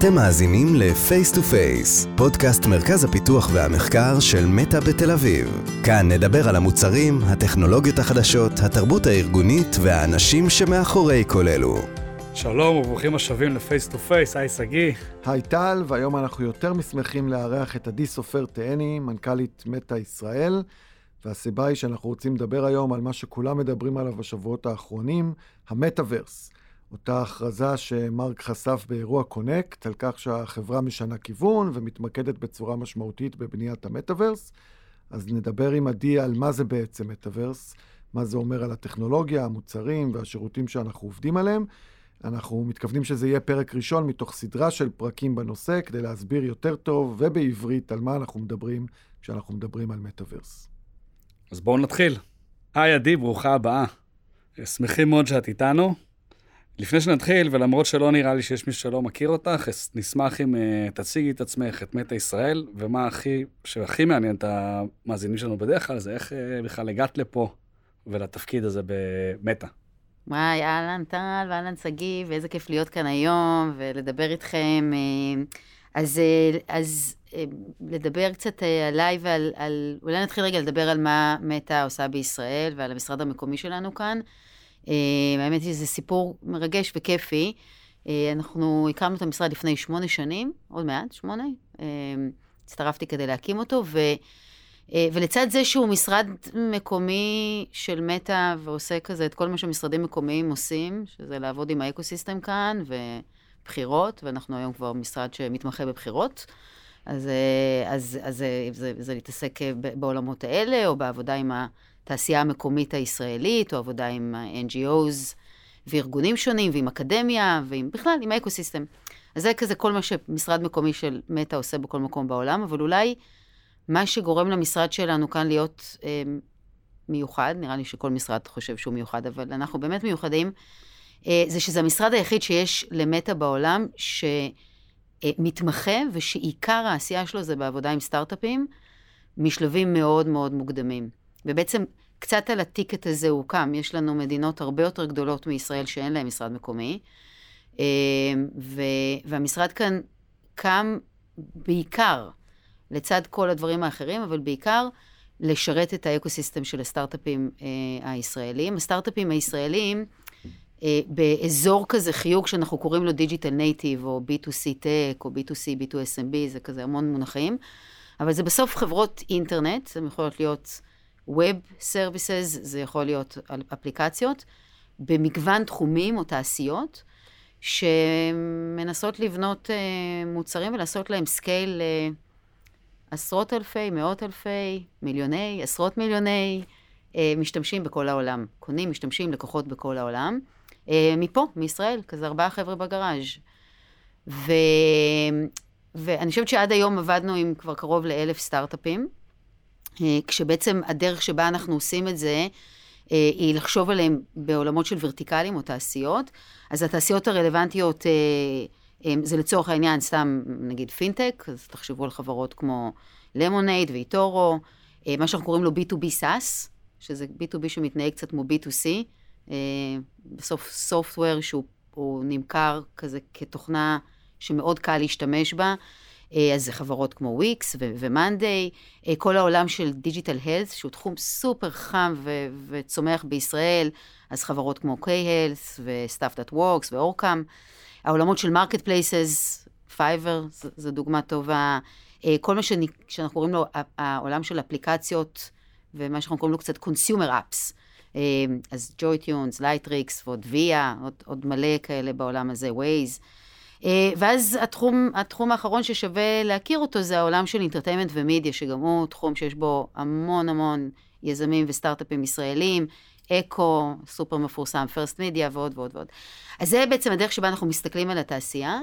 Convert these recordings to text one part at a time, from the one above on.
אתם מאזינים ל-Face to Face, פודקאסט מרכז הפיתוח והמחקר של מטא בתל אביב. כאן נדבר על המוצרים, הטכנולוגיות החדשות, התרבות הארגונית והאנשים שמאחורי כל אלו. שלום וברוכים השבים ל-Face to Face, היי שגיא. היי טל, והיום אנחנו יותר משמחים לארח את עדי סופר תהני, מנכ"לית מטא ישראל. והסיבה היא שאנחנו רוצים לדבר היום על מה שכולם מדברים עליו בשבועות האחרונים, המטאוורס. אותה הכרזה שמרק חשף באירוע קונקט, על כך שהחברה משנה כיוון ומתמקדת בצורה משמעותית בבניית המטאוורס. אז נדבר עם עדי על מה זה בעצם מטאוורס, מה זה אומר על הטכנולוגיה, המוצרים והשירותים שאנחנו עובדים עליהם. אנחנו מתכוונים שזה יהיה פרק ראשון מתוך סדרה של פרקים בנושא, כדי להסביר יותר טוב ובעברית על מה אנחנו מדברים כשאנחנו מדברים על מטאוורס. אז בואו נתחיל. היי עדי, ברוכה הבאה. שמחים מאוד שאת איתנו. לפני שנתחיל, ולמרות שלא נראה לי שיש מישהו שלא מכיר אותך, נשמח אם uh, תציגי את עצמך, את מטא ישראל, ומה הכי, שהכי מעניין את המאזינים שלנו בדרך כלל, זה איך uh, בכלל הגעת לפה ולתפקיד הזה במטא. וואי, אהלן טל ואהלן שגיא, ואיזה כיף להיות כאן היום ולדבר איתכם. אה, אז, אז לדבר קצת עליי ועל, על, אולי נתחיל רגע לדבר על מה מטא עושה בישראל ועל המשרד המקומי שלנו כאן. אה, האמת היא שזה סיפור מרגש וכיפי. אה, אנחנו הקמנו את המשרד לפני שמונה שנים, עוד מעט, שמונה. אה, הצטרפתי כדי להקים אותו, ו, ולצד זה שהוא משרד מקומי של מטא ועושה כזה את כל מה שמשרדים מקומיים עושים, שזה לעבוד עם האקוסיסטם כאן, ובחירות, ואנחנו היום כבר משרד שמתמחה בבחירות. אז, אז, אז זה, זה, זה להתעסק בעולמות האלה, או בעבודה עם ה... התעשייה המקומית הישראלית, או עבודה עם ה-NGOs וארגונים שונים, ועם אקדמיה, ועם בכלל, עם האקוסיסטם. אז זה כזה כל מה שמשרד מקומי של מטא עושה בכל מקום בעולם, אבל אולי מה שגורם למשרד שלנו כאן להיות אה, מיוחד, נראה לי שכל משרד חושב שהוא מיוחד, אבל אנחנו באמת מיוחדים, אה, זה שזה המשרד היחיד שיש למטא בעולם שמתמחה, ושעיקר העשייה שלו זה בעבודה עם סטארט-אפים, משלבים מאוד מאוד מוקדמים. ובעצם קצת על הטיקט הזה הוא קם. יש לנו מדינות הרבה יותר גדולות מישראל שאין להן משרד מקומי, אה, והמשרד כאן קם בעיקר, לצד כל הדברים האחרים, אבל בעיקר לשרת את האקוסיסטם של הסטארט-אפים אה, הישראלים. הסטארט-אפים הישראלים, אה, באזור כזה חיוג שאנחנו קוראים לו digital native, או B2C Tech, או B2C, B2SMB, זה כזה המון מונחים, אבל זה בסוף חברות אינטרנט, הן יכולות להיות Web Services, זה יכול להיות אפליקציות, במגוון תחומים או תעשיות, שמנסות לבנות אה, מוצרים ולעשות להם scale לעשרות אלפי, מאות אלפי, מיליוני, עשרות מיליוני uh, משתמשים בכל העולם. קונים, משתמשים, לקוחות בכל העולם. מפה, מישראל, כזה ארבעה חבר'ה בגראז'. ו... ואני חושבת שעד היום עבדנו עם כבר קרוב לאלף סטארט-אפים. אה, כשבעצם הדרך שבה אנחנו עושים את זה, אה, היא לחשוב עליהם בעולמות של ורטיקלים או תעשיות. אז התעשיות הרלוונטיות אה, זה לצורך העניין סתם נגיד פינטק, אז תחשבו על חברות כמו Lemonade ו eToro, מה שאנחנו קוראים לו B2B SaaS, שזה B2B שמתנהג קצת כמו B2C, בסוף software שהוא נמכר כזה כתוכנה שמאוד קל להשתמש בה. אה, אז זה חברות כמו Wix ו Monday, אה, כל העולם של digital health, שהוא תחום סופר חם ו- וצומח בישראל, אז חברות כמו K-Health That Works ו OrCam, העולמות של marketplaces, Fiverr, זו דוגמה טובה, אה, כל מה שאני, שאנחנו קוראים לו העולם של אפליקציות, ומה שאנחנו קוראים לו קצת Consumer Apps. אז JoyTunes, Lightricks ועוד Via, עוד, עוד מלא כאלה בעולם הזה, Waze. אה, ואז התחום, התחום האחרון ששווה להכיר אותו זה העולם של entertainment ו media, שגם הוא תחום שיש בו המון המון יזמים וסטארט-אפים ישראלים, Eko, סופר מפורסם, First Media ועוד ועוד ועוד. אז זה בעצם הדרך שבה אנחנו מסתכלים על התעשייה,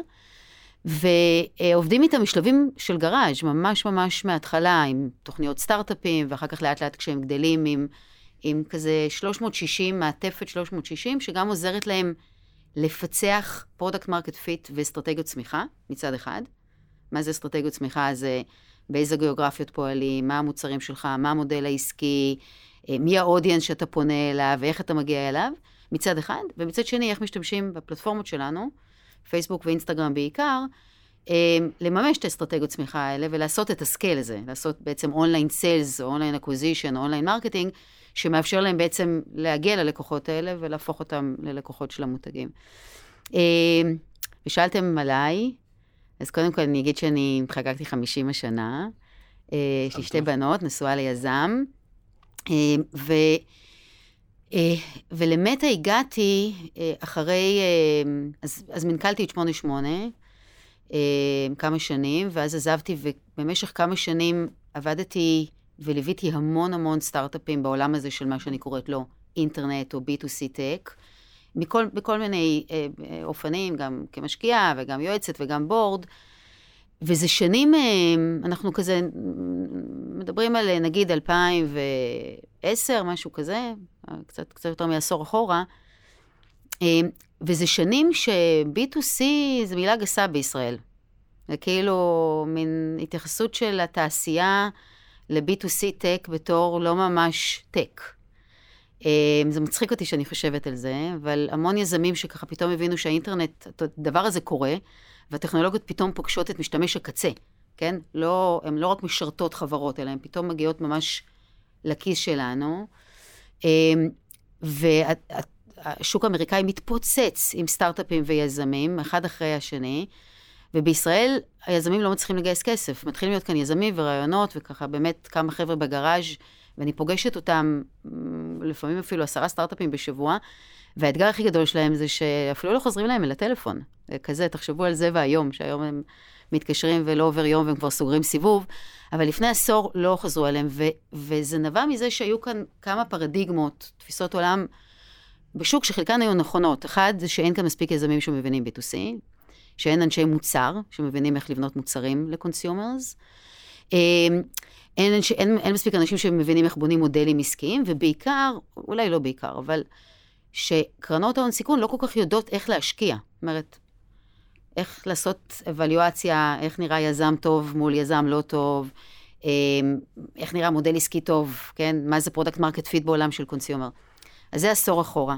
ועובדים איתם משלבים של garage, ממש ממש מההתחלה, עם תוכניות סטארט-אפים, ואחר כך לאט לאט כשהם גדלים עם, עם כזה 360, מעטפת 360, שגם עוזרת להם לפצח product market fit ואסטרטגיות צמיחה מצד אחד. מה זה אסטרטגיות צמיחה? זה באיזה גיאוגרפיות פועלים, מה המוצרים שלך, מה המודל העסקי, אה, מי ה audience שאתה פונה אליו ואיך אתה מגיע אליו, מצד אחד, ומצד שני, איך משתמשים בפלטפורמות שלנו, פייסבוק ואינסטגרם בעיקר, לממש את האסטרטגיות צמיחה האלה ולעשות את ה scale הזה, לעשות בעצם online sales או online acquisition או online marketing, שמאפשר להם בעצם להגיע ללקוחות האלה ולהפוך אותם ללקוחות של המותגים. ושאלתם עליי, אז קודם כל אני אגיד שאני חגגתי 50 השנה. יש לי שתי בנות, נשואה ליזם. ו... ולמטה הגעתי אחרי, אז, אז מנכ"לתי את 88 כמה שנים, ואז עזבתי, ובמשך כמה שנים עבדתי וליוויתי המון המון סטארט-אפים בעולם הזה של מה שאני קוראת לו אינטרנט או B2C טק, מכל, בכל מיני אה, אופנים, גם כמשקיעה וגם יועצת וגם בורד. וזה שנים, אה, אנחנו כזה מדברים על נגיד 2010, משהו כזה, קצת, קצת יותר מעשור אחורה, אה, וזה שנים ש-B2C זה מילה גסה בישראל. זה כאילו מין התייחסות של התעשייה ל-B2C טק בתור לא ממש טק. זה מצחיק אותי שאני חושבת על זה, אבל המון יזמים שככה פתאום הבינו שהאינטרנט, הדבר הזה קורה, והטכנולוגיות פתאום פוגשות את משתמש הקצה, כן? לא, הן לא רק משרתות חברות, אלא הן פתאום מגיעות ממש לכיס שלנו. והשוק האמריקאי מתפוצץ עם סטארט-אפים ויזמים, אחד אחרי השני. ובישראל היזמים לא מצליחים לגייס כסף. מתחילים להיות כאן יזמים ורעיונות, וככה באמת כמה חבר'ה בגראז' ואני פוגשת אותם לפעמים אפילו עשרה סטארט-אפים בשבוע, והאתגר הכי גדול שלהם זה שאפילו לא חוזרים להם אל הטלפון. כזה, תחשבו על זה והיום, שהיום הם מתקשרים ולא עובר יום והם כבר סוגרים סיבוב, אבל לפני עשור לא חזרו אליהם, ו- וזה נבע מזה שהיו כאן כמה פרדיגמות, תפיסות עולם בשוק שחלקן היו נכונות. אחד, זה שאין כאן מספיק יזמים שמבינים B2C, שאין אנשי מוצר שמבינים איך לבנות מוצרים ל consumers. אמ, אין, אין, אין מספיק אנשים שמבינים איך בונים מודלים עסקיים, ובעיקר, אולי לא בעיקר, אבל שקרנות ההון סיכון לא כל כך יודעות איך להשקיע. זאת אומרת, איך לעשות אבליואציה, איך נראה יזם טוב מול יזם לא טוב, אמ, איך נראה מודל עסקי טוב, כן? מה זה product market fit בעולם של consumer. אז זה עשור אחורה.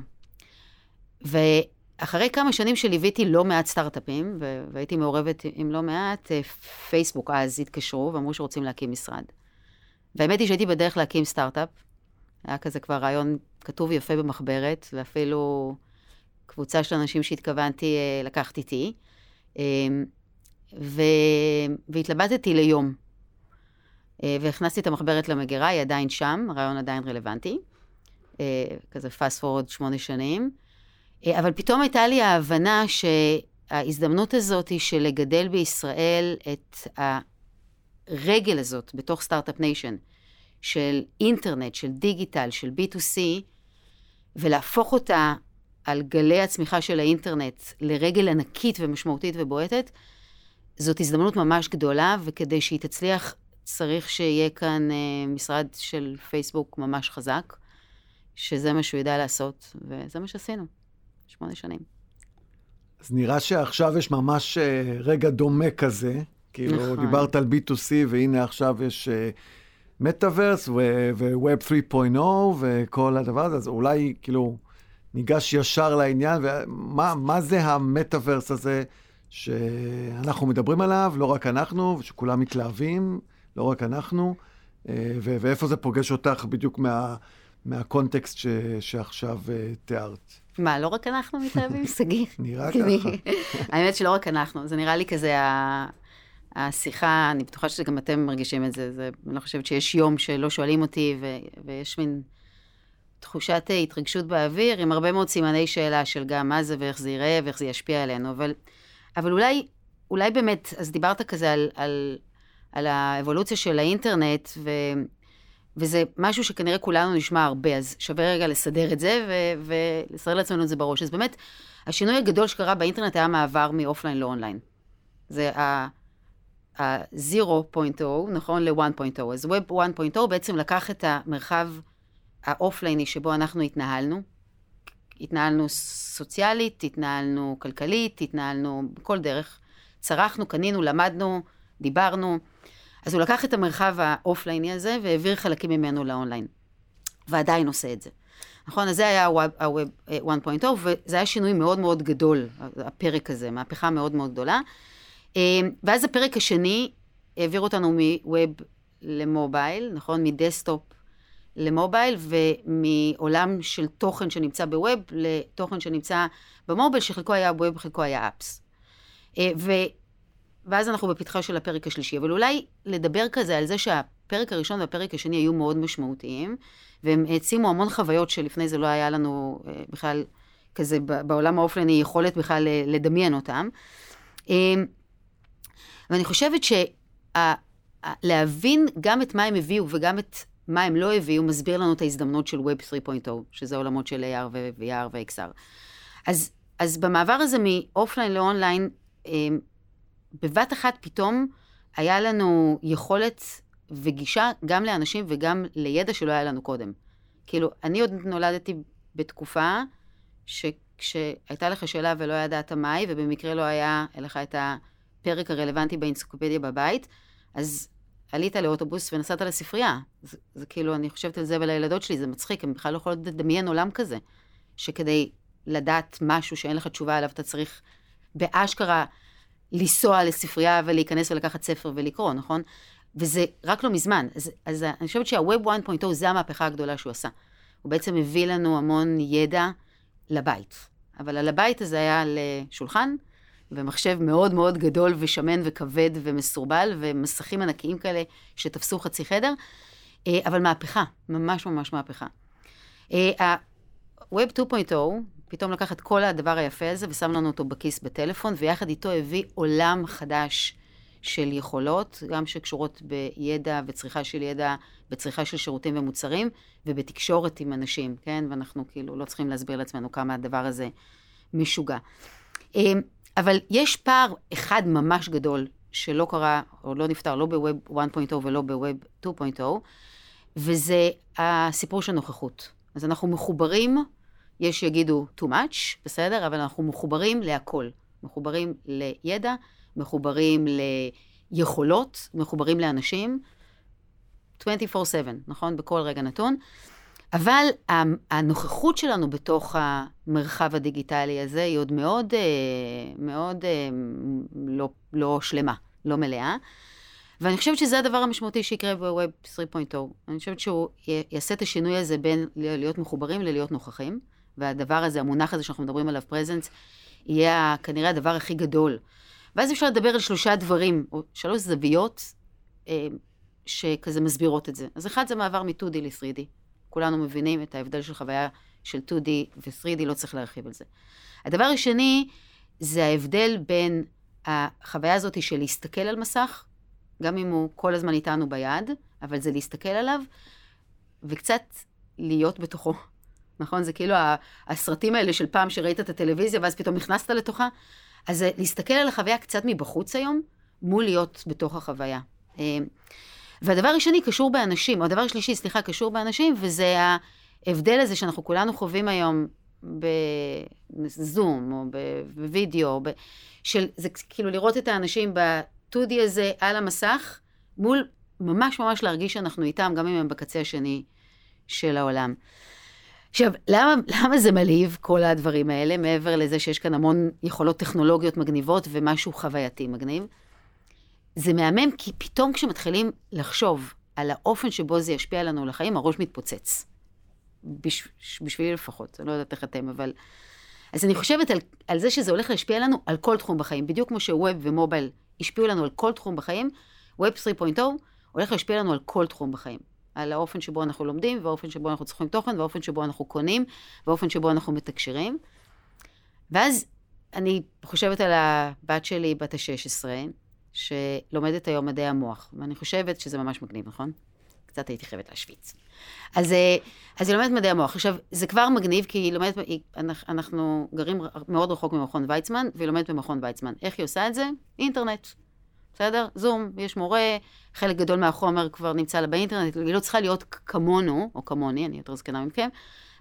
ואחרי כמה שנים שליוויתי לא מעט סטארט-אפים, והייתי מעורבת עם לא מעט, אה, פייסבוק אז התקשרו ואמרו שרוצים להקים משרד. והאמת היא שהייתי בדרך להקים סטארט-אפ. היה כזה כבר רעיון כתוב יפה במחברת, ואפילו קבוצה של אנשים שהתכוונתי אה, לקחת איתי. אה, ו... והתלבטתי ליום. אה, והכנסתי את המחברת למגירה, היא עדיין שם, הרעיון עדיין רלוונטי. כזה fast forward שמונה שנים. אבל פתאום הייתה לי ההבנה שההזדמנות הזאת היא של לגדל בישראל את הרגל הזאת בתוך Start-Up Nation, של אינטרנט, של דיגיטל, של B2C, ולהפוך אותה על גלי הצמיחה של האינטרנט לרגל ענקית ומשמעותית ובועטת, זאת הזדמנות ממש גדולה, וכדי שהיא תצליח, צריך שיהיה כאן אה, משרד של פייסבוק ממש חזק, שזה מה שהוא ידע לעשות, וזה מה שעשינו, שמונה שנים. אז נראה שעכשיו יש ממש אה, רגע דומה כזה. כאילו, נכון. דיברת על B2C, והנה עכשיו יש מטאוורס ו-Web 3.0 וכל הדבר הזה, אז אולי כאילו ניגש ישר לעניין, ומה זה המטאוורס הזה שאנחנו מדברים עליו, לא רק אנחנו, ושכולם מתלהבים, לא רק אנחנו, אה, ואיפה זה פוגש אותך בדיוק מה, מהקונטקסט ש- שעכשיו תיארת. מה, לא רק אנחנו מתלהבים, שגיא? נראה ככה. האמת שלא רק אנחנו, זה נראה לי כזה השיחה, אני בטוחה שגם אתם מרגישים את זה, זה אני לא חושבת שיש יום שלא שואלים אותי, ו, ויש מין תחושת התרגשות באוויר, עם הרבה מאוד סימני שאלה של גם מה זה ואיך זה ייראה ואיך זה ישפיע עלינו, אבל, אבל אולי, אולי באמת, אז דיברת כזה על, על, על האבולוציה של האינטרנט, ו, וזה משהו שכנראה כולנו נשמע הרבה, אז שווה רגע לסדר את זה ו, ולסדר לעצמנו את זה בראש. אז באמת, השינוי הגדול שקרה באינטרנט היה מעבר מ offline ל online. זה ה... ה-0.0, נכון? ל-1.0. אז Web 1.0 בעצם לקח את המרחב האופלייני שבו אנחנו התנהלנו. התנהלנו סוציאלית, התנהלנו כלכלית, התנהלנו בכל דרך. צרכנו, קנינו, למדנו, דיברנו. אז הוא לקח את המרחב האופלייני הזה והעביר חלקים ממנו לאונליין. ועדיין עושה את זה. נכון? אז זה היה ה-Web 1.0, וזה היה שינוי מאוד מאוד גדול, הפרק הזה, מהפכה מאוד מאוד גדולה. ואז הפרק השני העביר אותנו מווב למובייל, נכון? מדסטופ למובייל, ומעולם של תוכן שנמצא בווב לתוכן שנמצא במובייל, שחלקו היה ווב וחלקו היה אפס. ואז אנחנו בפתחה של הפרק השלישי. אבל אולי לדבר כזה על זה שהפרק הראשון והפרק השני היו מאוד משמעותיים, והם העצימו המון חוויות שלפני זה לא היה לנו אה, בכלל כזה בעולם האופלני יכולת בכלל אה, לדמיין אותם. אה, ואני חושבת שלהבין גם את מה הם הביאו וגם את מה הם לא הביאו, מסביר לנו את ההזדמנות של Web 3.0, שזה עולמות של AR ו-VR ו-XR. אז, אז במעבר הזה מ offline ל online, בבת אחת פתאום היה לנו יכולת וגישה גם לאנשים וגם לידע שלא היה לנו קודם. כאילו, אני עוד נולדתי בתקופה שכשהייתה לך שאלה ולא ידעת מה היא, ובמקרה לא היה לך את הפרק הרלוונטי באנציקופדיה בבית, אז עלית לאוטובוס ונסעת לספרייה. זה, זה כאילו, אני חושבת על זה ולילדות שלי, זה מצחיק, הם בכלל לא יכולות לדמיין עולם כזה, שכדי לדעת משהו שאין לך תשובה עליו, אתה צריך באשכרה לנסוע לספרייה ולהיכנס ולקחת ספר ולקרוא, נכון? וזה רק לא מזמן. אז, אז אני חושבת שה-Web 1.0 זה המהפכה הגדולה שהוא עשה. הוא בעצם הביא לנו המון ידע לבית. אבל על הבית הזה היה לשולחן, ומחשב מאוד מאוד גדול ושמן וכבד ומסורבל, ומסכים ענקיים כאלה שתפסו חצי חדר, אה, אבל מהפכה, ממש ממש מהפכה. אה, ה-Web 2.0, פתאום לקח את כל הדבר היפה הזה ושם לנו אותו בכיס בטלפון, ויחד איתו הביא עולם חדש של יכולות, גם שקשורות בידע וצריכה של ידע, בצריכה של שירותים ומוצרים, ובתקשורת עם אנשים, כן? ואנחנו כאילו לא צריכים להסביר לעצמנו כמה הדבר הזה משוגע. אה, אבל יש פער אחד ממש גדול, שלא קרה, או לא נפתר, לא ב-Web 1.0 ולא ב-Web 2.0, וזה הסיפור של נוכחות. אז אנחנו מחוברים, יש שיגידו too much, בסדר? אבל אנחנו מחוברים להכל. מחוברים לידע, מחוברים ליכולות, מחוברים לאנשים, 24/7, נכון? בכל רגע נתון. אבל הנוכחות שלנו בתוך המרחב הדיגיטלי הזה היא עוד מאוד, אה, מאוד אה, לא, לא שלמה, לא מלאה. ואני חושבת שזה הדבר המשמעותי שיקרה ב-Web 3.0. אני חושבת שהוא יעשה את השינוי הזה בין להיות מחוברים ללהיות נוכחים, והדבר הזה, המונח הזה שאנחנו מדברים עליו, פרזנס, יהיה כנראה הדבר הכי גדול. ואז אפשר לדבר על שלושה דברים, או שלוש זוויות, אה, שכזה מסבירות את זה. אז אחד זה מעבר מ-2D ל-3D. כולנו מבינים את ההבדל של חוויה של 2D ו-3D, לא צריך להרחיב על זה. הדבר השני, זה ההבדל בין החוויה הזאת של להסתכל על מסך, גם אם הוא כל הזמן איתנו ביד, אבל זה להסתכל עליו, וקצת להיות בתוכו. נכון? זה כאילו הסרטים האלה של פעם שראית את הטלוויזיה ואז פתאום נכנסת לתוכה. אז זה להסתכל על החוויה קצת מבחוץ היום, מול להיות בתוך החוויה. אה, והדבר השני קשור באנשים, או הדבר השלישי, סליחה, קשור באנשים, וזה ההבדל הזה שאנחנו כולנו חווים היום בזום, או בווידאו, ב... של, זה כאילו לראות את האנשים ב-2D הזה על המסך, מול ממש ממש להרגיש שאנחנו איתם, גם אם הם בקצה השני של העולם. עכשיו, למה, למה זה מלהיב, כל הדברים האלה, מעבר לזה שיש כאן המון יכולות טכנולוגיות מגניבות ומשהו חווייתי מגניב? זה מהמם, כי פתאום כשמתחילים לחשוב על האופן שבו זה ישפיע לנו לחיים, הראש מתפוצץ. בש, בשבילי לפחות, אני לא יודעת איך אתם, אבל... אז אני חושבת על, על זה שזה הולך להשפיע לנו על כל תחום בחיים. בדיוק כמו שווב ומובייל השפיעו לנו על כל תחום בחיים, ווב 3.0 הולך להשפיע לנו על כל תחום בחיים. על האופן שבו אנחנו לומדים, והאופן שבו אנחנו צריכים תוכן, והאופן שבו אנחנו קונים, והאופן שבו אנחנו מתקשרים. ואז אני חושבת על הבת שלי, בת ה-16, שלומדת היום מדעי המוח, ואני חושבת שזה ממש מגניב, נכון? קצת הייתי חייבת להשוויץ. אז, אה, אז היא לומדת מדעי המוח. עכשיו, זה כבר מגניב, כי היא לומדת, היא, אנחנו גרים מאוד רחוק ממכון ויצמן, והיא לומדת במכון ויצמן. איך היא עושה את זה? אינטרנט. בסדר? זום, יש מורה, חלק גדול מהחומר כבר נמצא לה באינטרנט, היא לא צריכה להיות כמונו, או כמוני, אני יותר זקנה מכם,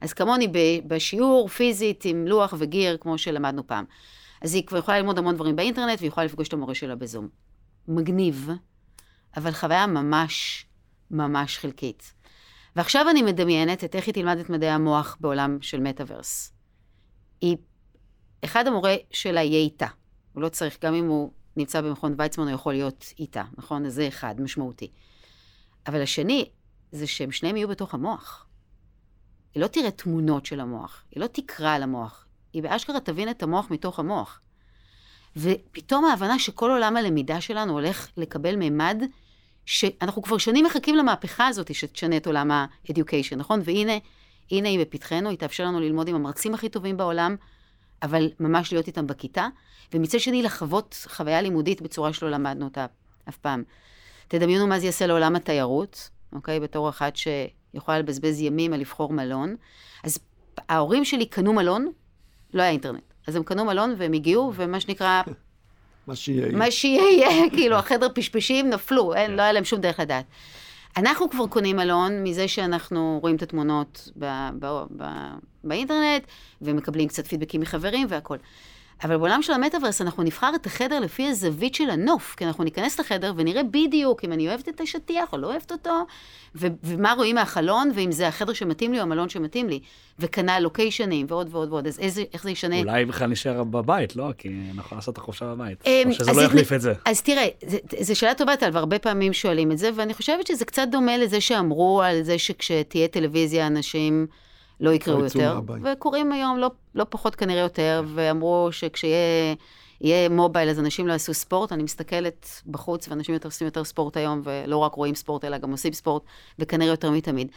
אז כמוני בשיעור פיזית עם לוח וגיר, כמו שלמדנו פעם. אז היא כבר יכולה ללמוד המון דברים באינטרנט, והיא יכולה לפגוש את המורה שלה בזום. מגניב, אבל חוויה ממש ממש חלקית. ועכשיו אני מדמיינת את איך היא תלמד את מדעי המוח בעולם של מטאוורס. היא, אחד המורה שלה יהיה איתה. הוא לא צריך, גם אם הוא נמצא במכון ויצמן, הוא יכול להיות איתה, נכון? אז זה אחד, משמעותי. אבל השני, זה שהם שניהם יהיו בתוך המוח. היא לא תראה תמונות של המוח, היא לא תקרא על המוח, היא באשכרה תבין את המוח מתוך המוח. ופתאום ההבנה שכל עולם הלמידה שלנו הולך לקבל מימד, שאנחנו כבר שנים מחכים למהפכה הזאת שתשנה את עולם ה-education, נכון? והנה, הנה היא בפתחנו, היא תאפשר לנו ללמוד עם המרצים הכי טובים בעולם, אבל ממש להיות איתם בכיתה, ומצד שני לחוות חוויה לימודית בצורה שלא למדנו אותה אף פעם. תדמיינו מה זה יעשה לעולם התיירות, אוקיי? בתור אחת שיכולה לבזבז ימים על לבחור מלון. אז ההורים שלי קנו מלון, לא היה אינטרנט. אז הם קנו מלון והם הגיעו, ומה שנקרא... מה שיהיה. מה שיהיה, כאילו, החדר פשפשים נפלו, אין, לא היה להם שום דרך לדעת. אנחנו כבר קונים מלון מזה שאנחנו רואים את התמונות ב- ב- ב- באינטרנט, ומקבלים קצת פידבקים מחברים והכול. אבל בעולם של המטאוורס אנחנו נבחר את החדר לפי הזווית של הנוף, כי אנחנו ניכנס לחדר ונראה בדיוק אם אני אוהבת את השטיח או לא אוהבת אותו, ו- ומה רואים מהחלון, ואם זה החדר שמתאים לי או המלון שמתאים לי, וכנ"ל לוקיישנים ועוד ועוד ועוד, אז איזה, איך זה ישנה? אולי בכלל נשאר בבית, לא? כי אנחנו יכולים לעשות את החופשה בבית. אמ, או שזה אז לא יחליף את זה. אז תראה, זו שאלה טובה, טל, והרבה פעמים שואלים את זה, ואני חושבת שזה קצת דומה לזה שאמרו על זה שכשתהיה טלוויזיה, אנשים לא יקראו יותר. וקוראים היום לא, לא פחות כנראה יותר, ואמרו שכשיהיה יהיה מובייל, אז אנשים לא יעשו ספורט. אני מסתכלת בחוץ, ואנשים יותר עושים יותר ספורט היום, ולא רק רואים ספורט, אלא גם עושים ספורט, וכנראה יותר מתמיד.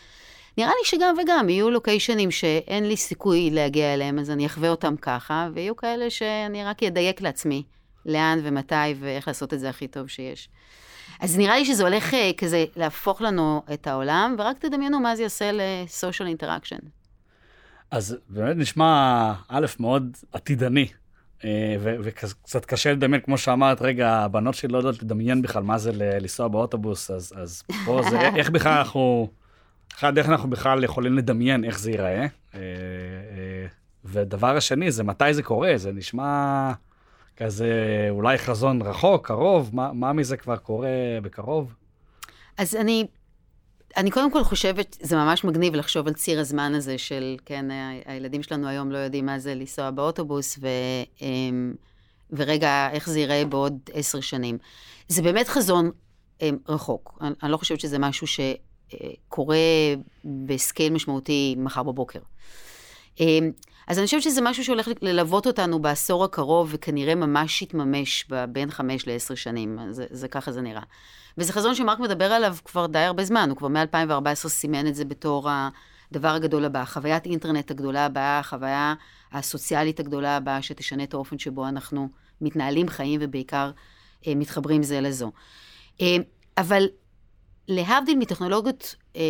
נראה לי שגם וגם, יהיו לוקיישנים שאין לי סיכוי להגיע אליהם, אז אני אחווה אותם ככה, ויהיו כאלה שאני רק אדייק לעצמי לאן ומתי ואיך לעשות את זה הכי טוב שיש. אז נראה לי שזה הולך אה, כזה להפוך לנו את העולם, ורק תדמיינו מה זה יעשה ל-social interaction. אז באמת נשמע, א', מאוד עתידני, אה, וקצת קשה לדמיין, כמו שאמרת, רגע, הבנות שלי לא יודעות לדמיין בכלל מה זה לנסוע באוטובוס, אז, אז פה זה, איך בכלל אנחנו, אחד, איך אנחנו בכלל יכולים לדמיין איך זה ייראה. אה, אה, ודבר השני, זה מתי זה קורה, זה נשמע כזה אולי חזון רחוק, קרוב, מה, מה מזה כבר קורה בקרוב? אז אני, אני קודם כל חושבת, זה ממש מגניב לחשוב על ציר הזמן הזה של, כן, הילדים שלנו היום לא יודעים מה זה לנסוע באוטובוס, ו, אמ, ורגע, איך זה ייראה בעוד עשר שנים. זה באמת חזון אמ, רחוק. אני, אני לא חושבת שזה משהו שקורה בסקייל משמעותי מחר בבוקר. אז אני חושבת שזה משהו שהולך ללוות אותנו בעשור הקרוב, וכנראה ממש יתממש בין חמש לעשר שנים. זה, זה ככה זה נראה. וזה חזון שמרק מדבר עליו כבר די הרבה זמן, הוא כבר מ-2014 סימן את זה בתור הדבר הגדול הבא, חוויית אינטרנט הגדולה הבאה, החוויה הסוציאלית הגדולה הבאה, שתשנה את האופן שבו אנחנו מתנהלים חיים ובעיקר אה, מתחברים זה לזו. אה, אבל להבדיל מטכנולוגיות אה,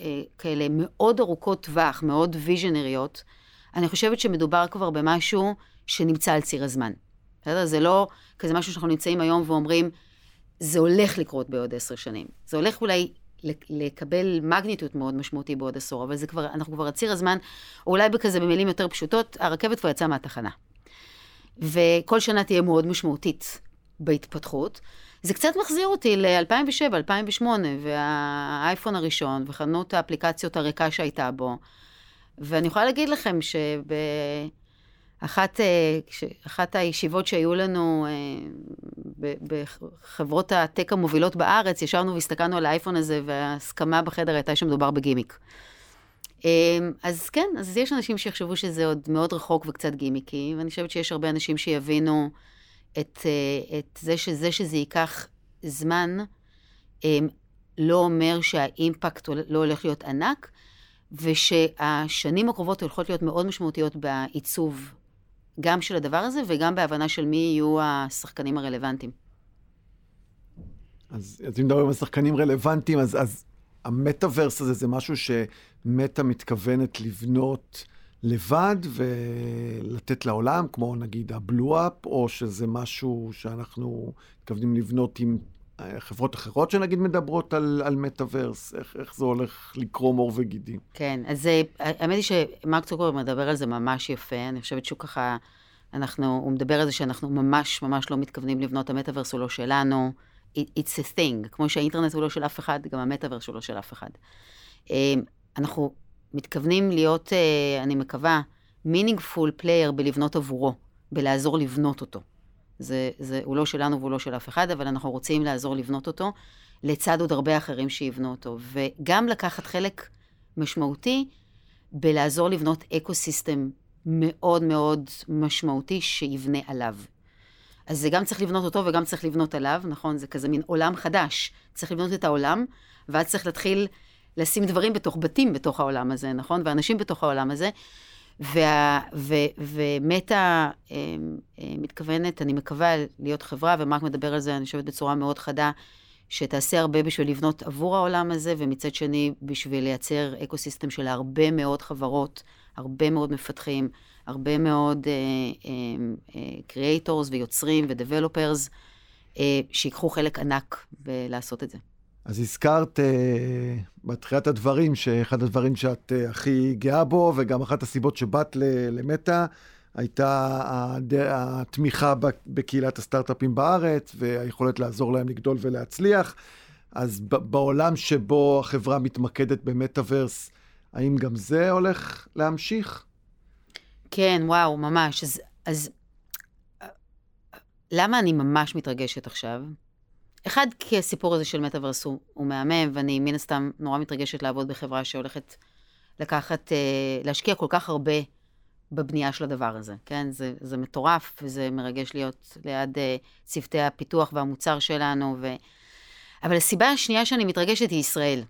אה, כאלה מאוד ארוכות טווח, מאוד ויז'נריות, אני חושבת שמדובר כבר במשהו שנמצא על ציר הזמן. בסדר? זה לא כזה משהו שאנחנו נמצאים היום ואומרים, זה הולך לקרות בעוד עשר שנים. זה הולך אולי לק- לקבל מגניטות מאוד משמעותי בעוד עשור, אבל זה כבר, אנחנו כבר על ציר הזמן, או אולי בכזה במילים יותר פשוטות, הרכבת כבר יצאה מהתחנה. וכל שנה תהיה מאוד משמעותית בהתפתחות. זה קצת מחזיר אותי ל-2007, 2008, והאייפון הראשון, וחנות האפליקציות הריקה שהייתה בו. ואני יכולה להגיד לכם שבאחת אה, אחת הישיבות שהיו לנו אה, בחברות הטק המובילות בארץ, ישבנו והסתכלנו על האייפון הזה, וההסכמה בחדר הייתה שמדובר בגימיק. אה, אז כן, אז יש אנשים שיחשבו שזה עוד מאוד רחוק וקצת גימיקי, ואני חושבת שיש הרבה אנשים שיבינו את, את זה שזה שזה ייקח זמן, לא אומר שהאימפקט לא הולך להיות ענק, ושהשנים הקרובות הולכות להיות מאוד משמעותיות בעיצוב גם של הדבר הזה וגם בהבנה של מי יהיו השחקנים הרלוונטיים. אז אז אם מדברים על שחקנים רלוונטיים, אז, אז המטאוורס הזה זה משהו שמטא מתכוונת לבנות לבד ולתת לעולם, כמו נגיד הבלו-אפ, או שזה משהו שאנחנו מתכוונים לבנות עם חברות אחרות שנגיד מדברות על, על מטאוורס, איך, איך זה הולך לקרום עור וגידים. כן, אז זה- האמת היא שמרק צוקרברג מדבר על זה ממש יפה, אני חושבת שהוא ככה, אנחנו, הוא מדבר על זה שאנחנו ממש ממש לא מתכוונים לבנות, המטאוורס הוא לא שלנו, It- it's a thing, כמו שהאינטרנט הוא לא של אף אחד, גם המטאוורס הוא לא של אף אחד. אה, אנחנו מתכוונים להיות, אה, אני מקווה, meaningful player בלבנות עבורו, בלעזור לבנות אותו. זה, זה, הוא לא שלנו והוא לא של אף אחד, אבל אנחנו רוצים לעזור לבנות אותו, לצד עוד הרבה אחרים שיבנו אותו. וגם לקחת חלק משמעותי בלעזור לבנות ecosystem מאוד מאוד משמעותי שיבנה עליו. אז זה גם צריך לבנות אותו וגם צריך לבנות עליו, נכון? זה כזה מין עולם חדש. צריך לבנות את העולם, ואז צריך להתחיל לשים דברים בתוך בתים בתוך העולם הזה, נכון? ואנשים בתוך העולם הזה. וה, ו, ומטא אה, אה, מתכוונת, אני מקווה, להיות חברה, ומרק מדבר על זה, אני חושבת, בצורה מאוד חדה, שתעשה הרבה בשביל לבנות עבור העולם הזה, ומצד שני, בשביל לייצר ecosystem של הרבה מאוד חברות, הרבה מאוד מפתחים, הרבה מאוד creators אה, אה, ויוצרים ו developers, שיקחו חלק ענק בלעשות את זה. אז הזכרת אה, בתחילת הדברים, שאחד הדברים שאת אה, הכי גאה בו, וגם אחת הסיבות שבאת למטא, הייתה התמיכה בקהילת הסטארט-אפים בארץ, והיכולת לעזור להם לגדול ולהצליח. אז בעולם שבו החברה מתמקדת במטאוורס, האם גם זה הולך להמשיך? כן, וואו, ממש. אז, אז למה אני ממש מתרגשת עכשיו? אחד, כי הסיפור הזה של מטאוורס הוא, הוא מהמם, ואני מן הסתם נורא מתרגשת לעבוד בחברה שהולכת לקחת, אה, להשקיע כל כך הרבה בבנייה של הדבר הזה, כן? זה, זה מטורף, וזה מרגש להיות ליד אה, צוותי הפיתוח והמוצר שלנו, ו... אבל הסיבה השנייה שאני מתרגשת היא ישראל.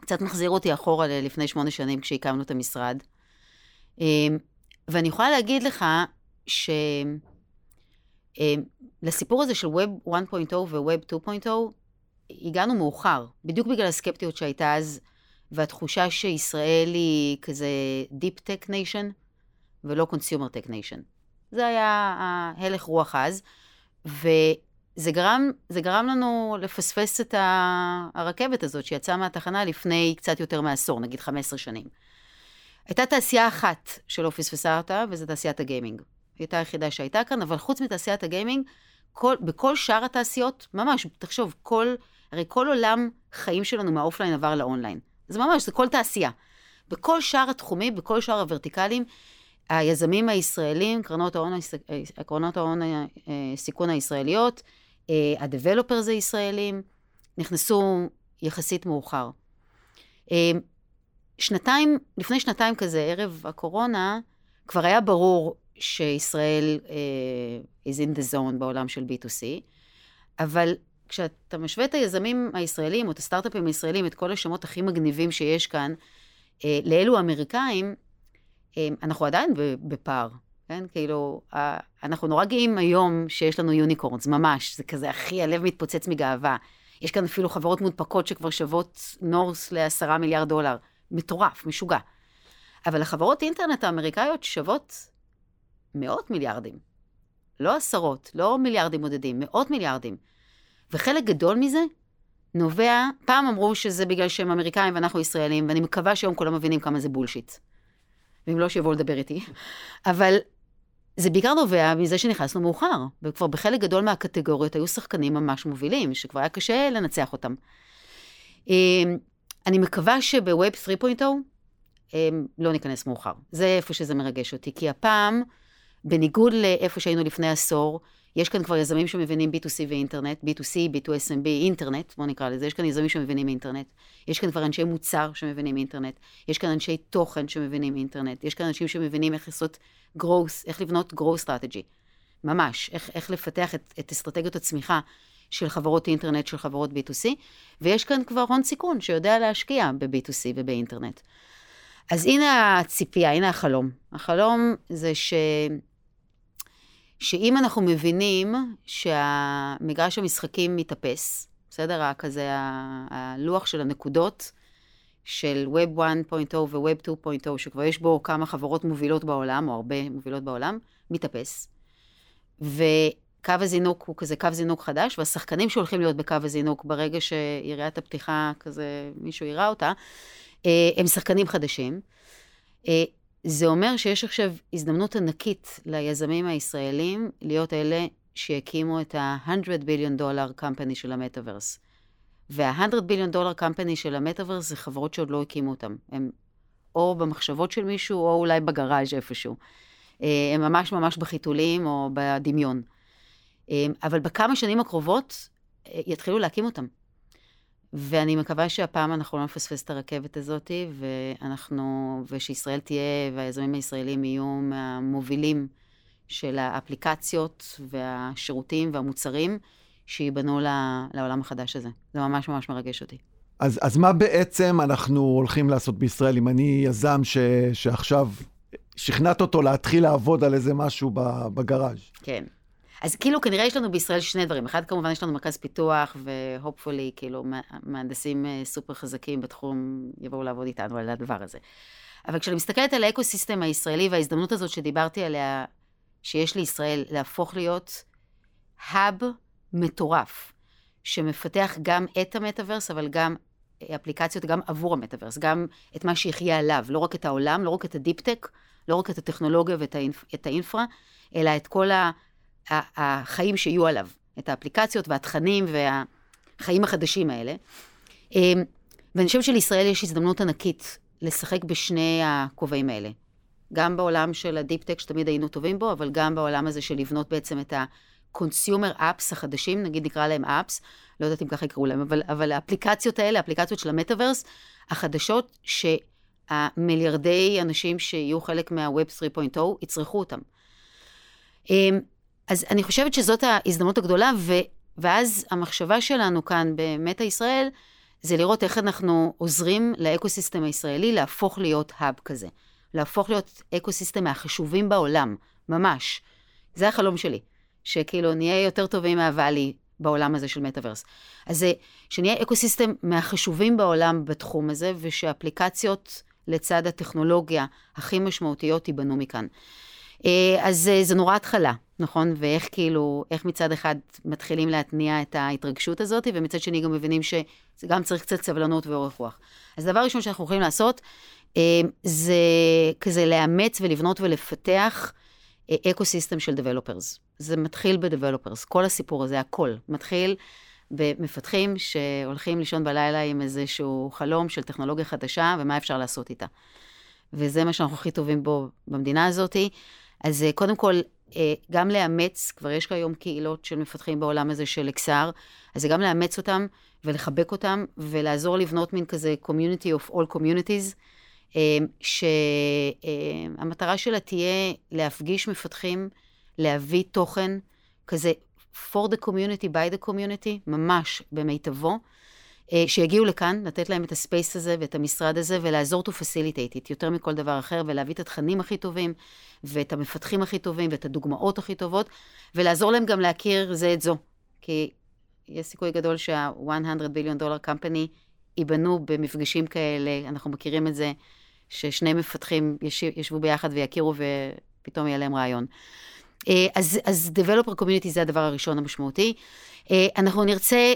קצת מחזיר אותי אחורה לפני שמונה שנים כשהקמנו את המשרד. אמ, ואני יכולה להגיד לך שלסיפור אמ, הזה של Web 1.0 ו-Web 2.0, הגענו מאוחר, בדיוק בגלל הסקפטיות שהייתה אז, והתחושה שישראל היא כזה Deep Tech Nation, ולא Consumer Tech Nation. זה היה ההלך רוח אז, וזה גרם, גרם לנו לפספס את הרכבת הזאת שיצאה מהתחנה לפני קצת יותר מעשור, נגיד 15 שנים. הייתה תעשייה אחת שלא פספסה אותה, וזו תעשיית הגיימינג. היא הייתה היחידה שהייתה כאן, אבל חוץ מתעשיית הגיימינג, כל, בכל שאר התעשיות, ממש, תחשוב, כל, הרי כל עולם חיים שלנו מהאופליין עבר לאונליין. זה ממש, זה כל תעשייה. בכל שאר התחומים, בכל שאר ה verticals, היזמים הישראלים, קרנות ההון, קרנות ההון אה, סיכון הישראליות, הדבלופרס הישראלים, נכנסו יחסית מאוחר. אה, שנתיים, לפני שנתיים כזה, ערב הקורונה, כבר היה ברור שישראל uh, is in the zone בעולם של B2C, אבל כשאתה משווה את היזמים הישראלים, או את הסטארט-אפים הישראלים, את כל השמות הכי מגניבים שיש כאן, uh, לאלו האמריקאים, uh, אנחנו עדיין בפער, כן? כאילו, uh, אנחנו נורא גאים היום שיש לנו יוניקורנס, ממש, זה כזה הכי, הלב מתפוצץ מגאווה. יש כאן אפילו חברות מודפקות שכבר שוות נורס לעשרה מיליארד דולר. מטורף, משוגע. אבל החברות אינטרנט האמריקאיות שוות מאות מיליארדים. לא עשרות, לא מיליארדים בודדים, מאות מיליארדים. וחלק גדול מזה נובע, פעם אמרו שזה בגלל שהם אמריקאים ואנחנו ישראלים, ואני מקווה שהיום כולם מבינים כמה זה בולשיט. ואם לא, שיבואו לדבר איתי. אבל זה בעיקר נובע מזה שנכנסנו מאוחר, וכבר בחלק גדול מהקטגוריות היו שחקנים ממש מובילים, שכבר היה קשה לנצח אותם. אמ, אני מקווה שבווב 3.0 לא ניכנס מאוחר. זה איפה שזה מרגש אותי, כי הפעם, בניגוד לאיפה שהיינו לפני עשור, יש כאן כבר יזמים שמבינים B2C ואינטרנט, B2C, B2SMB, אינטרנט, בואו נקרא לזה, יש כאן יזמים שמבינים אינטרנט, יש כאן כבר אנשי מוצר שמבינים אינטרנט, יש כאן אנשי תוכן שמבינים אינטרנט, יש כאן אנשים שמבינים איך לעשות growth, איך לבנות growth strategy, ממש, איך, איך לפתח את, את אסטרטגיות הצמיחה של חברות אינטרנט, של חברות B2C, ויש כאן כבר הון סיכון שיודע להשקיע ב-B2C ובאינטרנט. אז הנה הציפייה, הנה החלום. החלום זה ש... שאם אנחנו מבינים שהמגרש המשחקים מתאפס, בסדר? כזה הלוח של הנקודות של Web 1.0 ו-Web 2.0, שכבר יש בו כמה חברות מובילות בעולם, או הרבה מובילות בעולם, מתאפס. ו... קו הזינוק הוא כזה קו זינוק חדש, והשחקנים שהולכים להיות בקו הזינוק ברגע שיריית הפתיחה כזה, מישהו יראה אותה, אה, הם שחקנים חדשים. זה אומר שיש עכשיו הזדמנות ענקית ליזמים הישראלים להיות אלה שיקימו את ה-100 ביליון דולר קמפני של המטאוורס. וה-100 ביליון דולר קמפני של המטאוורס זה חברות שעוד לא הקימו אותם. הם או במחשבות של מישהו, או אולי בגראז' איפשהו. אה, הם ממש ממש בחיתולים או בדמיון. אה, אבל בכמה שנים הקרובות אה, יתחילו להקים אותם. ואני מקווה שהפעם אנחנו לא נפספס את הרכבת הזאת, ואנחנו, ושישראל תהיה, והיזמים הישראלים יהיו מהמובילים של האפליקציות והשירותים והמוצרים שייבנו לעולם החדש הזה. זה ממש ממש מרגש אותי. אז, אז מה בעצם אנחנו הולכים לעשות בישראל אם אני יזם ש, שעכשיו שכנעת אותו להתחיל לעבוד על איזה משהו בגראז'? כן. אז כאילו כנראה יש לנו בישראל שני דברים. אחד, כמובן, יש לנו מרכז פיתוח, והופפולי, כאילו, מהנדסים אה, סופר חזקים בתחום יבואו לעבוד איתנו על הדבר הזה. אבל כשאני מסתכלת על ה ecosystem הישראלי וההזדמנות הזאת שדיברתי עליה, שיש לישראל להפוך להיות hub מטורף, שמפתח גם את המטאוורס, אבל גם אפליקציות גם עבור המטאוורס, גם את מה שיחיה עליו, לא רק את העולם, לא רק את ה deep-tech, לא רק את הטכנולוגיה ואת ה infra, ה infra, אלא את כל החיים שיהיו עליו, את האפליקציות והתכנים והחיים החדשים האלה. אמ, ואני חושבת שלישראל יש הזדמנות ענקית לשחק בשני הכובעים האלה. גם בעולם של ה deep-tech שתמיד היינו טובים בו, אבל גם בעולם הזה של לבנות בעצם את ה-consumer apps החדשים, נגיד נקרא להם apps, לא יודעת אם ככה יקראו להם, אבל, אבל האפליקציות האלה, האפליקציות של המטאוורס, החדשות, שהמיליארדי אנשים שיהיו חלק מה-Web 3.0 יצרכו אותם. אז אני חושבת שזאת ההזדמנות הגדולה, ו, ואז המחשבה שלנו כאן במטא ישראל, זה לראות איך אנחנו עוזרים ל ecosystem הישראלי להפוך להיות hub כזה. להפוך להיות ecosystem מהחשובים בעולם, ממש. זה החלום שלי, שכאילו נהיה יותר טובים מה valley בעולם הזה של מטאוורס. אז זה, שנהיה ecosystem מהחשובים בעולם בתחום הזה, ושאפליקציות לצד הטכנולוגיה הכי משמעותיות ייבנו מכאן. אה, אז זה נורא התחלה, נכון? ואיך כאילו, איך מצד אחד מתחילים להתניע את ההתרגשות הזאת, ומצד שני גם מבינים שזה גם צריך קצת סבלנות ואורך רוח. אז הדבר הראשון שאנחנו יכולים לעשות, אה, זה כזה לאמץ ולבנות ולפתח אקו סיסטם של דבלופרס. זה מתחיל בדבלופרס, כל הסיפור הזה, הכל. מתחיל במפתחים שהולכים לישון בלילה עם איזשהו חלום של טכנולוגיה חדשה ומה אפשר לעשות איתה. וזה מה שאנחנו הכי טובים בו במדינה הזאת. אז אה, קודם כל, אה, גם לאמץ, כבר יש כיום קהילות של מפתחים בעולם הזה של XR, אז זה גם לאמץ אותם ולחבק אותם ולעזור לבנות מין כזה community of all communities, אה, שהמטרה שלה תהיה להפגיש מפתחים, להביא תוכן כזה for the community, by the community, ממש במיטבו. אה, שיגיעו לכאן, לתת להם את הספייס הזה ואת המשרד הזה, ולעזור to facilitate it, יותר מכל דבר אחר, ולהביא את התכנים הכי טובים, ואת המפתחים הכי טובים, ואת הדוגמאות הכי טובות, ולעזור להם גם להכיר זה את זו. כי יש סיכוי גדול שה-100 ביליון דולר קמפני ייבנו במפגשים כאלה, אנחנו מכירים את זה, ששני מפתחים ישבו ביחד ויכירו ופתאום יהיה להם רעיון. אה, אז, אז Developer Community זה הדבר הראשון המשמעותי. אה, אנחנו נרצה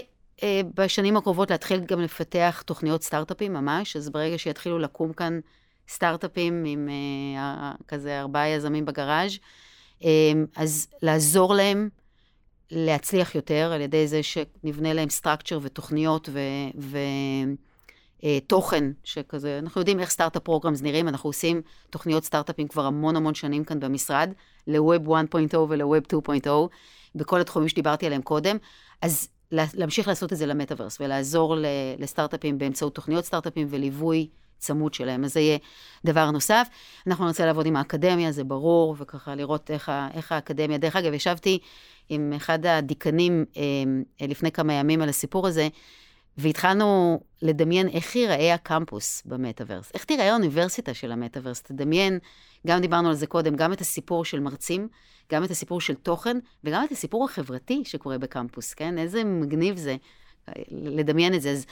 בשנים הקרובות להתחיל גם לפתח תוכניות סטארט-אפים ממש, אז ברגע שיתחילו לקום כאן סטארט-אפים עם אה, כזה ארבעה יזמים ב garage, אה, אז לעזור להם להצליח יותר על ידי זה שנבנה להם structure ותוכניות ותוכן אה, שכזה, אנחנו יודעים איך startup programs נראים, אנחנו עושים תוכניות סטארט-אפים כבר המון המון שנים כאן במשרד, ל-Web 1.0 ול-Web 2.0, בכל התחומים שדיברתי עליהם קודם, אז להמשיך לעשות את זה למטאוורס ולעזור לסטארט-אפים באמצעות תוכניות סטארט-אפים וליווי צמוד שלהם. אז זה יהיה דבר נוסף. אנחנו נרצה לעבוד עם האקדמיה, זה ברור, וככה לראות איך, איך האקדמיה. דרך אגב, ישבתי עם אחד הדיקנים אה, לפני כמה ימים על הסיפור הזה, והתחלנו לדמיין איך ייראה הקמפוס במטאוורס, איך תיראה האוניברסיטה של המטאוורס. תדמיין, גם דיברנו על זה קודם, גם את הסיפור של מרצים, גם את הסיפור של תוכן, וגם את הסיפור החברתי שקורה בקמפוס, כן? איזה מגניב זה לדמיין את זה. אז,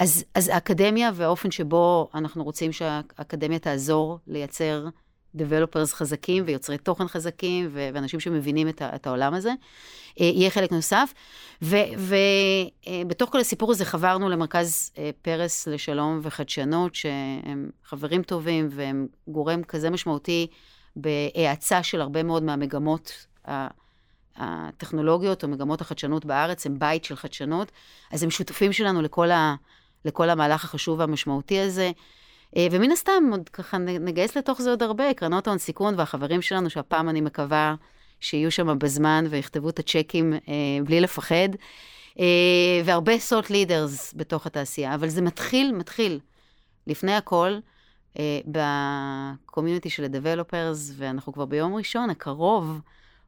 אז, אז האקדמיה והאופן שבו אנחנו רוצים שהאקדמיה תעזור לייצר Developers חזקים ויוצרי תוכן חזקים ואנשים שמבינים את, את העולם הזה, אה, יהיה חלק נוסף. ובתוך אה, כל הסיפור הזה חברנו למרכז אה, פרס לשלום וחדשנות, שהם חברים טובים והם גורם כזה משמעותי בהאצה של הרבה מאוד מהמגמות הטכנולוגיות או מגמות החדשנות בארץ, הם בית של חדשנות, אז הם שותפים שלנו לכל, ה, לכל המהלך החשוב והמשמעותי הזה. אה, ומן הסתם, עוד ככה נגייס לתוך זה עוד הרבה, קרנות ההון סיכון והחברים שלנו, שהפעם אני מקווה שיהיו שם בזמן ויכתבו את הצ'קים אה, בלי לפחד. אה, והרבה סולט לידרס בתוך התעשייה, אבל זה מתחיל, מתחיל, לפני הכל, בקומיוניטי של ה-Developers, ואנחנו כבר ביום ראשון הקרוב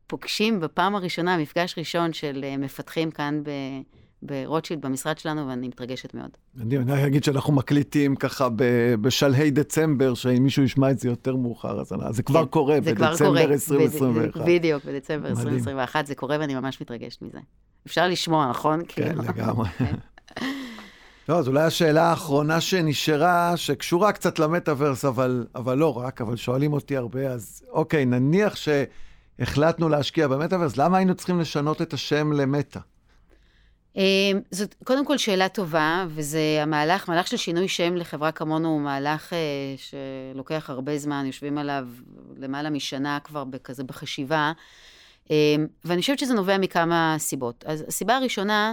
פוגשים בפעם הראשונה, מפגש ראשון של מפתחים כאן ב... ברוטשילד, במשרד שלנו, ואני מתרגשת מאוד. אני, אגיד שאנחנו מקליטים ככה ב, בשלהי דצמבר, שאם מישהו ישמע את זה יותר מאוחר, אז זה כבר כן, קורה זה בדצמבר כבר קורה. 2021. בדיוק, בדצמבר 2021 זה קורה, ואני ממש מתרגשת מזה. אפשר לשמוע, נכון? כן, כאילו. לגמרי. כן. לא, אז אולי השאלה האחרונה שנשארה, שקשורה קצת למטאוורס, אבל, אבל לא רק, אבל שואלים אותי הרבה, אז אוקיי, נניח שהחלטנו להשקיע במטאוורס, למה היינו צריכים לשנות את השם למטא? אמ, זאת קודם כל שאלה טובה, וזה המהלך, מהלך של שינוי שם לחברה כמונו הוא מהלך אה, שלוקח הרבה זמן, יושבים עליו למעלה משנה כבר כזה בחשיבה, אמ, ואני חושבת שזה נובע מכמה סיבות. אז הסיבה הראשונה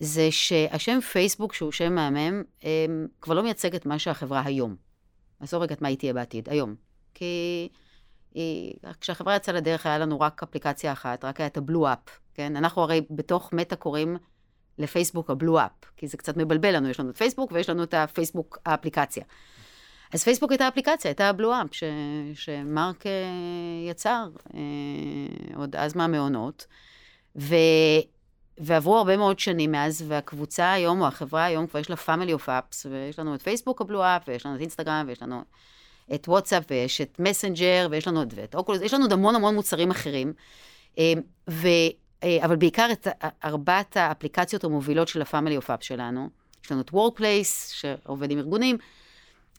זה שהשם פייסבוק, שהוא שם מהמם, אמ, כבר לא מייצג את מה שהחברה היום. עזוב רגע את מה היא תהיה בעתיד, היום. כי היא, כשהחברה יצאה לדרך היה לנו רק אפליקציה אחת, רק היה את הבלו אפ, כן? אנחנו הרי בתוך מטא קוראים לפייסבוק הבלו אפ, כי זה קצת מבלבל לנו, יש לנו את פייסבוק ויש לנו את הפייסבוק האפליקציה. אז פייסבוק הייתה אפליקציה, הייתה הבלו אפ, ש, שמרק אה, יצר אה, עוד אז מהמעונות, ו, ועברו הרבה מאוד שנים מאז, והקבוצה היום, או החברה היום, כבר יש לה family of apps, ויש לנו את פייסבוק הבלו אפ, ויש לנו את אינסטגרם, ויש לנו את וואטסאפ, ויש את מסנג'ר, ויש לנו את ואת אוקולוס, יש לנו עוד המון המון מוצרים אחרים. אה, ו... אה, אבל בעיקר את ארבעת האפליקציות המובילות של of App שלנו. יש לנו את Workplace, שעובד עם ארגונים,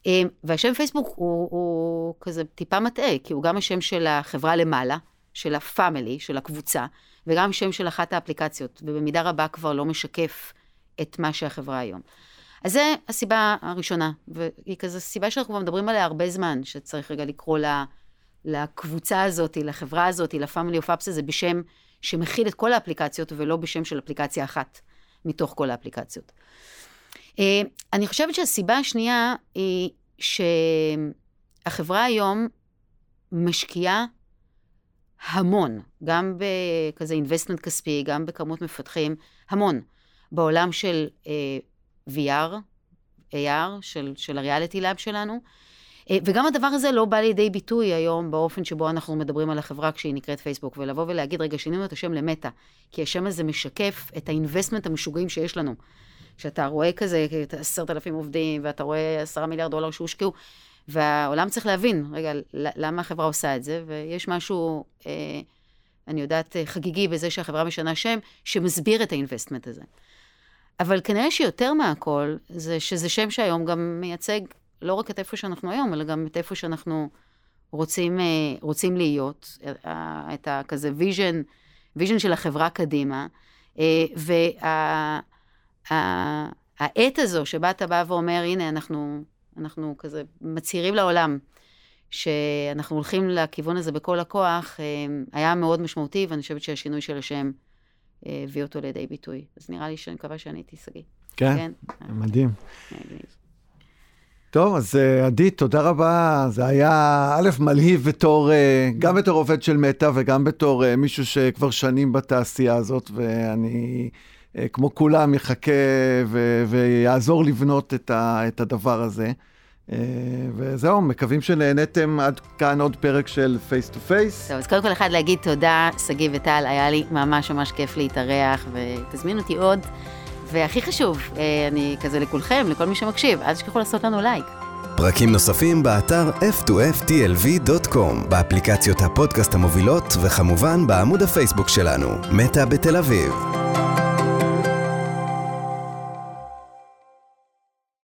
אה, והשם פייסבוק הוא, הוא כזה טיפה מטעה, כי הוא גם השם של החברה למעלה, של ה-Family, של הקבוצה, וגם שם של אחת האפליקציות, ובמידה רבה כבר לא משקף את מה שהחברה היום. אז זו הסיבה הראשונה, והיא כזו סיבה שאנחנו כבר מדברים עליה הרבה זמן, שצריך רגע לקרוא לה, לקבוצה הזאת, לחברה הזאת, of Apps הזה, בשם שמכיל את כל האפליקציות ולא בשם של אפליקציה אחת מתוך כל האפליקציות. אה, אני חושבת שהסיבה השנייה היא שהחברה היום משקיעה המון, גם בכזה investment כספי, גם בכמות מפתחים, המון, בעולם של אה, VR, AR, של, של הריאליטי לאב שלנו, אה, וגם הדבר הזה לא בא לידי ביטוי היום באופן שבו אנחנו מדברים על החברה כשהיא נקראת פייסבוק, ולבוא ולהגיד, רגע, שינינו את השם למטא, כי השם הזה משקף את ה investments המשוגעים שיש לנו. שאתה רואה כזה, עשרת אלפים עובדים, ואתה רואה עשרה מיליארד דולר שהושקעו, והעולם צריך להבין, רגע, למה החברה עושה את זה, ויש משהו, אה, אני יודעת, אה, חגיגי בזה שהחברה משנה שם, שמסביר את ה investment הזה. אבל כנראה שיותר מהכל, זה שזה שם שהיום גם מייצג לא רק את איפה שאנחנו היום, אלא גם את איפה שאנחנו רוצים, אה, רוצים להיות, אה, את הכזה vision, vision של החברה קדימה. אה, והעת הזו שבה אתה בא ואומר, הנה, אנחנו, אנחנו כזה מצהירים לעולם שאנחנו הולכים לכיוון הזה בכל הכוח, היה מאוד משמעותי, ואני חושבת שהשינוי של השם הביא אותו לידי ביטוי. אז נראה לי שאני מקווה שעניתי, שגיא. כן, כן, מדהים. טוב, אז אה, עדי, תודה רבה. זה היה, א', מלהיב בתור, אה, גם בתור עובד של מטא וגם בתור אה, מישהו שכבר שנים בתעשייה הזאת, ואני, כמו כולם, יחכה ו- ויעזור לבנות את, ה- את הדבר הזה. וזהו, מקווים שנהניתם עד כאן עוד פרק של פייס טו פייס. טוב, אז קודם כל אחד להגיד תודה, שגיא וטל, היה לי ממש ממש כיף להתארח, ותזמין אותי עוד. והכי חשוב, אה, אני כזה לכולכם, לכל מי שמקשיב, אל תשכחו לעשות לנו לייק. פרקים נוספים באתר f2ftlv.com, באפליקציות הפודקאסט המובילות, וכמובן בעמוד הפייסבוק שלנו, מטא בתל אביב.